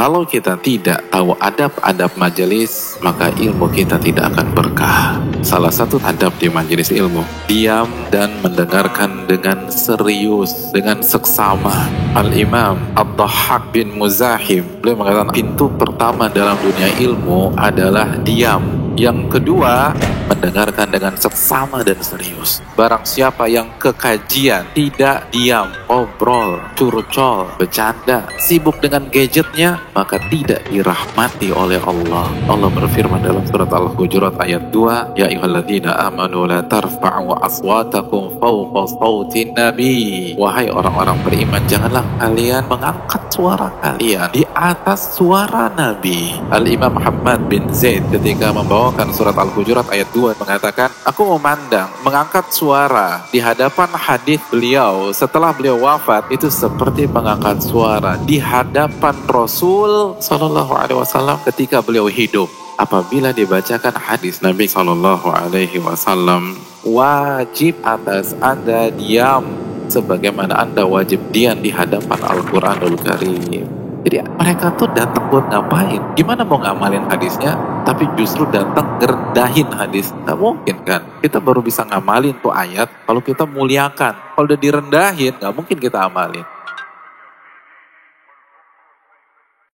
Kalau kita tidak tahu adab-adab majelis, maka ilmu kita tidak akan berkah. Salah satu adab di majelis ilmu, diam dan mendengarkan dengan serius, dengan seksama. Al-Imam Abdahak bin Muzahim, beliau mengatakan pintu pertama dalam dunia ilmu adalah diam. Yang kedua, mendengarkan dengan seksama dan serius. Barang siapa yang kekajian tidak diam, ngobrol, curcol, bercanda, sibuk dengan gadgetnya, maka tidak dirahmati oleh Allah. Allah berfirman dalam surat Al-Hujurat ayat 2, Ya ayyuhalladzina amanu la tarfa'u aswatakum fawqa sawtin nabi. Wahai orang-orang beriman, janganlah kalian mengangkat suara kalian di atas suara Nabi. Al-Imam Muhammad bin Zaid ketika membawakan surat Al-Hujurat ayat 2 mengatakan, Aku memandang mengangkat suara di hadapan hadis beliau setelah beliau wafat itu seperti mengangkat suara di hadapan Rasul Shallallahu Alaihi Wasallam ketika beliau hidup. Apabila dibacakan hadis Nabi Shallallahu Alaihi Wasallam, wajib atas anda diam sebagaimana anda wajib diam di hadapan Al-Quranul Karim. Jadi mereka tuh datang buat ngapain? Gimana mau ngamalin hadisnya? Tapi justru datang ngerendahin hadis. Gak mungkin kan? Kita baru bisa ngamalin tuh ayat kalau kita muliakan. Kalau udah direndahin, gak mungkin kita amalin.